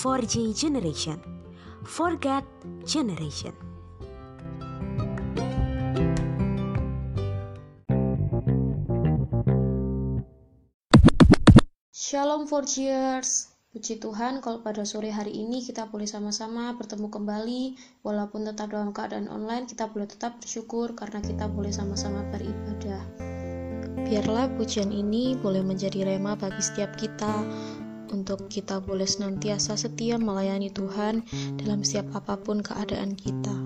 4G generation. Forget generation. Shalom for cheers. Puji Tuhan kalau pada sore hari ini kita boleh sama-sama bertemu kembali walaupun tetap dalam keadaan online kita boleh tetap bersyukur karena kita boleh sama-sama beribadah. Biarlah pujian ini boleh menjadi rema bagi setiap kita untuk kita boleh senantiasa setia melayani Tuhan dalam setiap apa pun keadaan kita.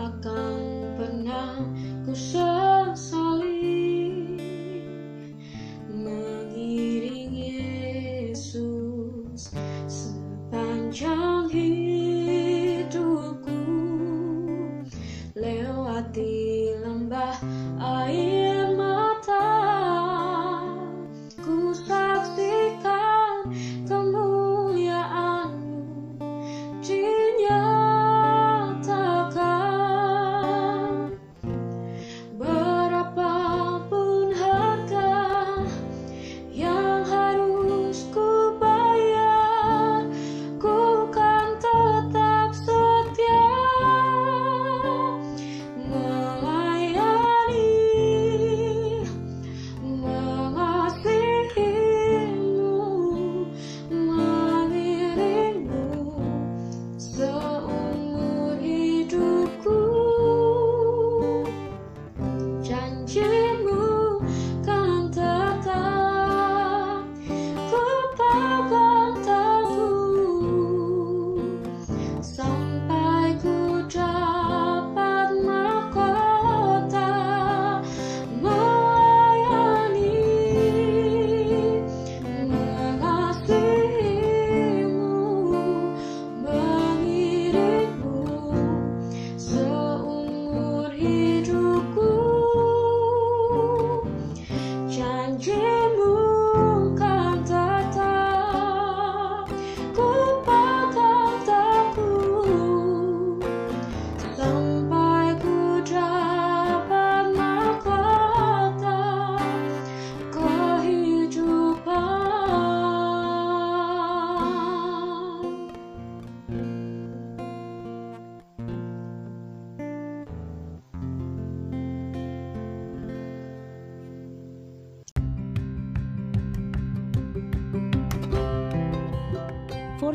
Akan pernah ku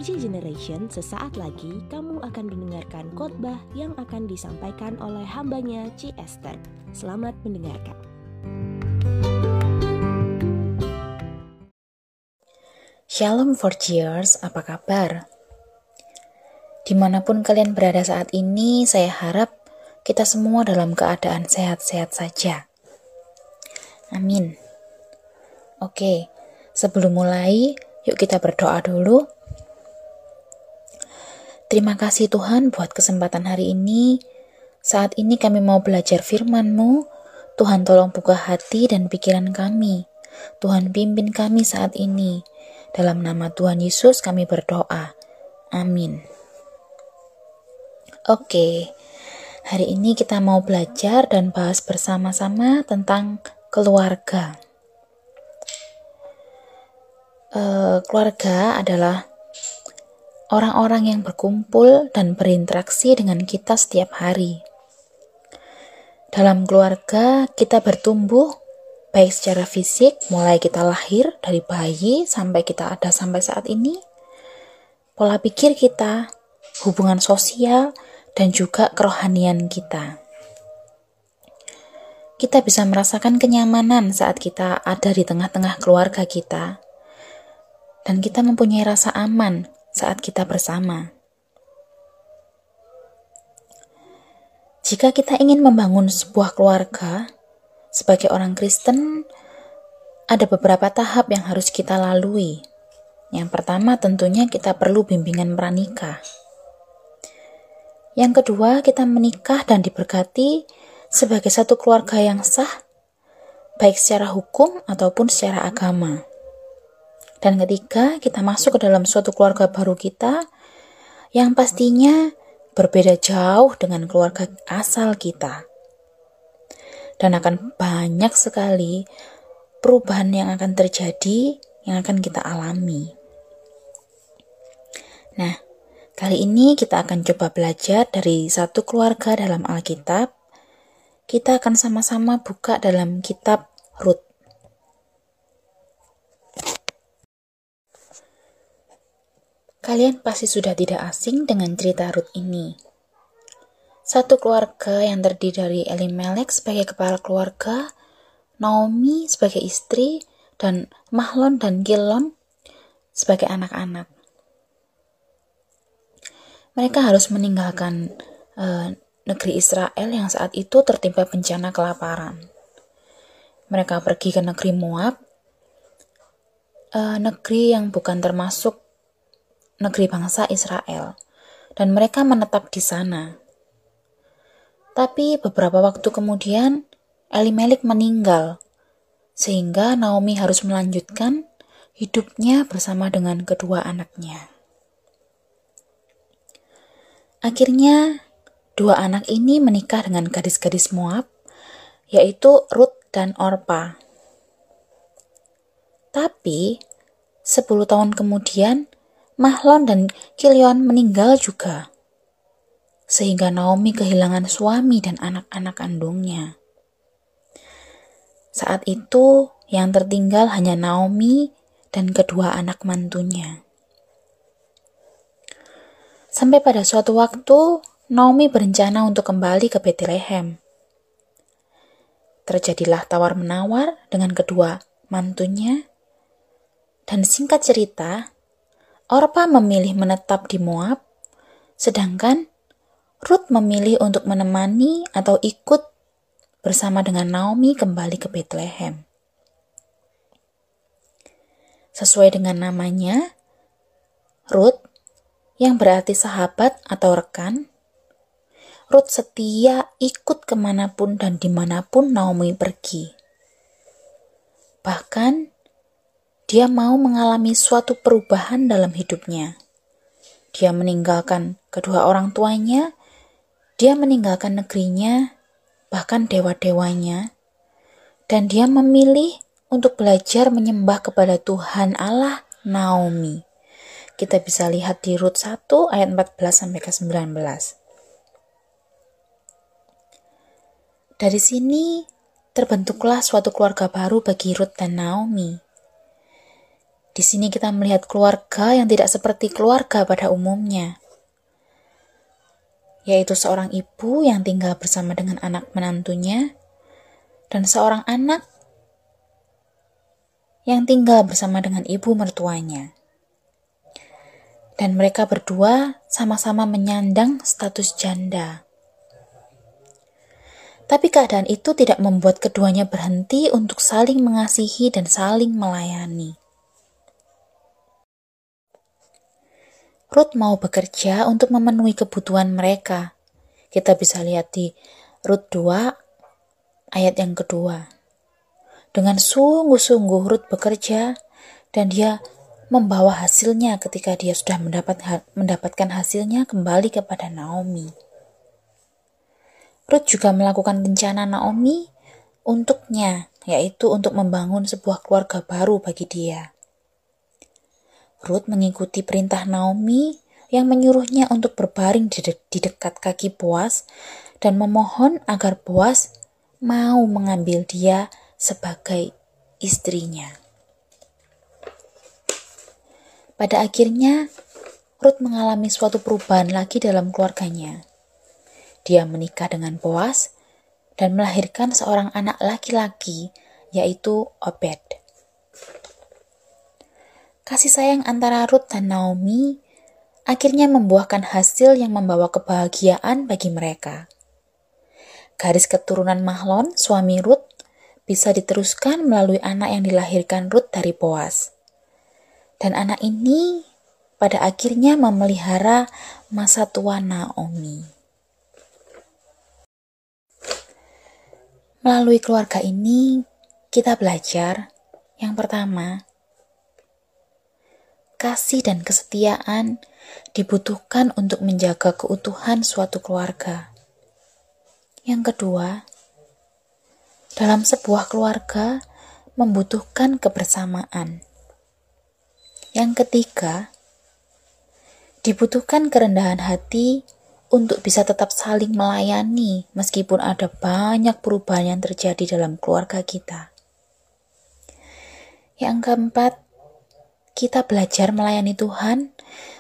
G Generation, sesaat lagi kamu akan mendengarkan khotbah yang akan disampaikan oleh hambanya Ci Esther. Selamat mendengarkan. Shalom for cheers, apa kabar? Di mana pun kalian berada saat ini, saya harap kita semua dalam keadaan sehat-sehat saja. Amin. Oke, sebelum mulai, yuk kita berdoa dulu. Terima kasih Tuhan buat kesempatan hari ini. Saat ini kami mau belajar firman-Mu. Tuhan tolong buka hati dan pikiran kami, Tuhan pimpin kami saat ini. Dalam nama Tuhan Yesus kami berdoa. Amin. Oke, hari ini kita mau belajar dan bahas bersama-sama tentang keluarga. Uh, keluarga adalah orang-orang yang berkumpul dan berinteraksi dengan kita setiap hari. Dalam keluarga, kita bertumbuh baik secara fisik, mulai kita lahir dari bayi sampai kita ada sampai saat ini. Pola pikir kita, hubungan sosial, dan juga kerohanian kita. Kita bisa merasakan kenyamanan saat kita ada di tengah-tengah keluarga kita, dan kita mempunyai rasa aman saat kita bersama. Jika kita ingin membangun sebuah keluarga, sebagai orang Kristen, ada beberapa tahap yang harus kita lalui. Yang pertama, tentunya kita perlu bimbingan pranikah. Yang kedua, kita menikah dan diberkati sebagai satu keluarga yang sah, baik secara hukum ataupun secara agama. Dan ketiga, kita masuk ke dalam suatu keluarga baru kita yang pastinya berbeda jauh dengan keluarga asal kita. Dan akan banyak sekali perubahan yang akan terjadi, yang akan kita alami. Nah, kali ini kita akan coba belajar dari satu keluarga dalam Alkitab. Kita akan sama-sama buka dalam kitab Rut. Kalian pasti sudah tidak asing dengan cerita Ruth ini. Satu keluarga yang terdiri dari Elimelek sebagai kepala keluarga, Naomi sebagai istri, dan Mahlon dan Gilon sebagai anak-anak. Mereka harus meninggalkan uh, negeri Israel yang saat itu tertimpa bencana kelaparan. Mereka pergi ke negeri Moab, uh, negeri yang bukan termasuk negeri bangsa Israel, dan mereka menetap di sana. Tapi beberapa waktu kemudian, Elimelek meninggal, sehingga Naomi harus melanjutkan hidupnya bersama dengan kedua anaknya. Akhirnya, dua anak ini menikah dengan gadis-gadis Moab, yaitu Ruth dan Orpa. Tapi, sepuluh tahun kemudian, Mahlon dan Kilion meninggal juga. Sehingga Naomi kehilangan suami dan anak-anak kandungnya. Saat itu, yang tertinggal hanya Naomi dan kedua anak mantunya. Sampai pada suatu waktu, Naomi berencana untuk kembali ke Bethlehem. Terjadilah tawar-menawar dengan kedua mantunya, dan singkat cerita, Orpa memilih menetap di Moab, sedangkan Ruth memilih untuk menemani atau ikut bersama dengan Naomi kembali ke Bethlehem. Sesuai dengan namanya, Ruth yang berarti sahabat atau rekan, Ruth setia ikut ke mana pun dan di mana pun Naomi pergi. Bahkan dia mau mengalami suatu perubahan dalam hidupnya. Dia meninggalkan kedua orang tuanya, dia meninggalkan negerinya, bahkan dewa-dewanya, dan dia memilih untuk belajar menyembah kepada Tuhan Allah Naomi. Kita bisa lihat di Rut 1 ayat 14 sampai ke 19. Dari sini terbentuklah suatu keluarga baru bagi Ruth dan Naomi. Di sini kita melihat keluarga yang tidak seperti keluarga pada umumnya, yaitu seorang ibu yang tinggal bersama dengan anak menantunya, dan seorang anak yang tinggal bersama dengan ibu mertuanya. Dan mereka berdua sama-sama menyandang status janda. Tapi keadaan itu tidak membuat keduanya berhenti untuk saling mengasihi dan saling melayani. Ruth mau bekerja untuk memenuhi kebutuhan mereka. Kita bisa lihat di Ruth 2 ayat yang kedua. Dengan sungguh-sungguh Ruth bekerja dan dia membawa hasilnya ketika dia sudah mendapat, mendapatkan hasilnya kembali kepada Naomi. Ruth juga melakukan rencana Naomi untuknya, yaitu untuk membangun sebuah keluarga baru bagi dia. Ruth mengikuti perintah Naomi yang menyuruhnya untuk berbaring di, de di dekat kaki Boas dan memohon agar Boas mau mengambil dia sebagai istrinya. Pada akhirnya, Ruth mengalami suatu perubahan lagi dalam keluarganya. Dia menikah dengan Boas dan melahirkan seorang anak laki-laki, yaitu Obed. Kasih sayang antara Ruth dan Naomi akhirnya membuahkan hasil yang membawa kebahagiaan bagi mereka. Garis keturunan Mahlon, suami Ruth, bisa diteruskan melalui anak yang dilahirkan Ruth dari Boas. Dan anak ini pada akhirnya memelihara masa tua Naomi. Melalui keluarga ini, kita belajar yang pertama, kasih dan kesetiaan dibutuhkan untuk menjaga keutuhan suatu keluarga. Yang kedua, dalam sebuah keluarga membutuhkan kebersamaan. Yang ketiga, dibutuhkan kerendahan hati untuk bisa tetap saling melayani meskipun ada banyak perubahan yang terjadi dalam keluarga kita. Yang keempat, kita belajar melayani Tuhan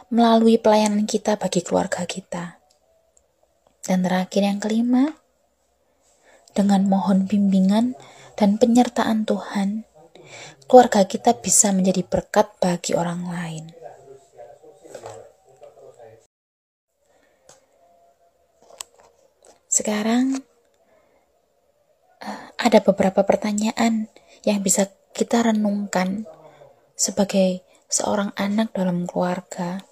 melalui pelayanan kita bagi keluarga kita. Dan terakhir yang kelima, dengan mohon bimbingan dan penyertaan Tuhan, keluarga kita bisa menjadi berkat bagi orang lain. Sekarang eh, ada beberapa pertanyaan yang bisa kita renungkan sebagai seorang anak dalam keluarga.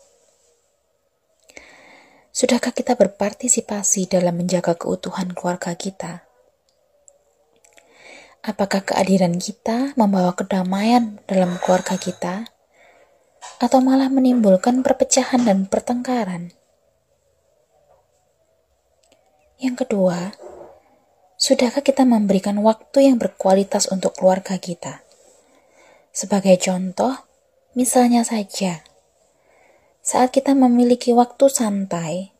Sudahkah kita berpartisipasi dalam menjaga keutuhan keluarga kita? Apakah kehadiran kita membawa kedamaian dalam keluarga kita, atau malah menimbulkan perpecahan dan pertengkaran? Yang kedua, sudahkah kita memberikan waktu yang berkualitas untuk keluarga kita? Sebagai contoh, misalnya saja, saat kita memiliki waktu santai,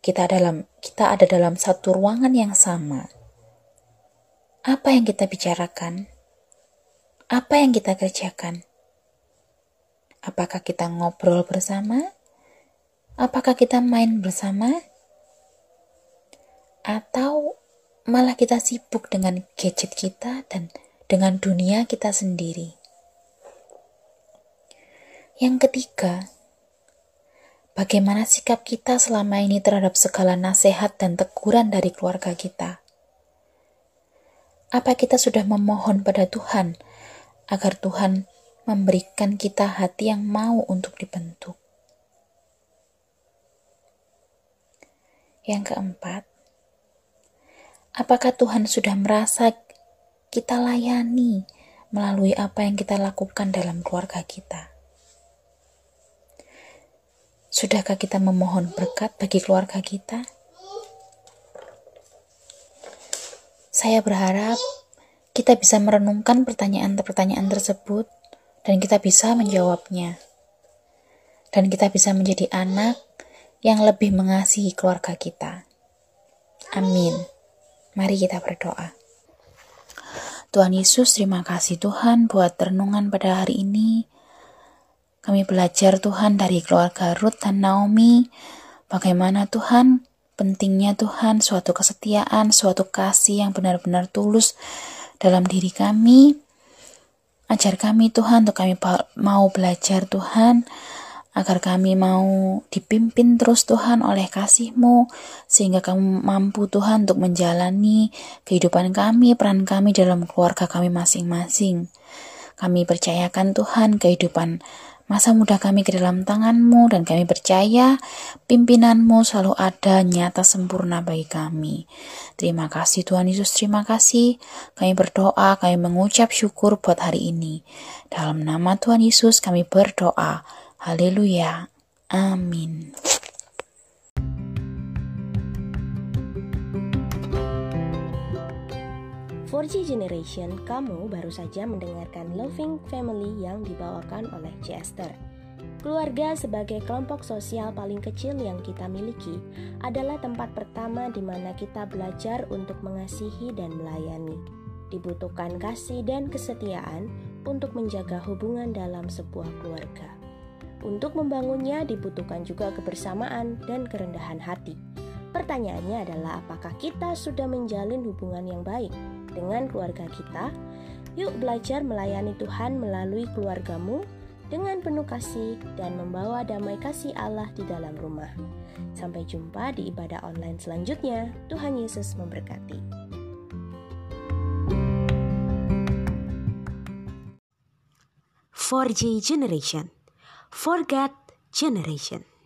kita dalam kita ada dalam satu ruangan yang sama. Apa yang kita bicarakan? Apa yang kita kerjakan? Apakah kita ngobrol bersama? Apakah kita main bersama? Atau malah kita sibuk dengan gadget kita dan dengan dunia kita sendiri? Yang ketiga, bagaimana sikap kita selama ini terhadap segala nasihat dan teguran dari keluarga kita? Apa kita sudah memohon pada Tuhan agar Tuhan memberikan kita hati yang mau untuk dibentuk? Yang keempat, apakah Tuhan sudah merasa kita layani melalui apa yang kita lakukan dalam keluarga kita? Sudahkah kita memohon berkat bagi keluarga kita? Saya berharap kita bisa merenungkan pertanyaan-pertanyaan tersebut dan kita bisa menjawabnya. Dan kita bisa menjadi anak yang lebih mengasihi keluarga kita. Amin. Mari kita berdoa. Tuhan Yesus, terima kasih Tuhan buat renungan pada hari ini. Kami belajar Tuhan dari keluarga Ruth dan Naomi, bagaimana Tuhan pentingnya Tuhan suatu kesetiaan, suatu kasih yang benar-benar tulus dalam diri kami. Ajar kami Tuhan untuk kami mau belajar Tuhan, agar kami mau dipimpin terus Tuhan oleh kasih-Mu, sehingga kami mampu Tuhan untuk menjalani kehidupan kami, peran kami dalam keluarga kami masing-masing. Kami percayakan Tuhan kehidupan Masa muda kami ke dalam tanganmu dan kami percaya pimpinanmu selalu ada nyata sempurna bagi kami. Terima kasih Tuhan Yesus, terima kasih. Kami berdoa, kami mengucap syukur buat hari ini. Dalam nama Tuhan Yesus kami berdoa. Haleluya. Amin. For G Generation, kamu baru saja mendengarkan Loving Family yang dibawakan oleh C. Esther. Keluarga sebagai kelompok sosial paling kecil yang kita miliki adalah tempat pertama di mana kita belajar untuk mengasihi dan melayani. Dibutuhkan kasih dan kesetiaan untuk menjaga hubungan dalam sebuah keluarga. Untuk membangunnya dibutuhkan juga kebersamaan dan kerendahan hati. Pertanyaannya adalah apakah kita sudah menjalin hubungan yang baik dengan keluarga kita. Yuk belajar melayani Tuhan melalui keluargamu dengan penuh kasih dan membawa damai kasih Allah di dalam rumah. Sampai jumpa di ibadah online selanjutnya. Tuhan Yesus memberkati. For J Generation, Forget Generation.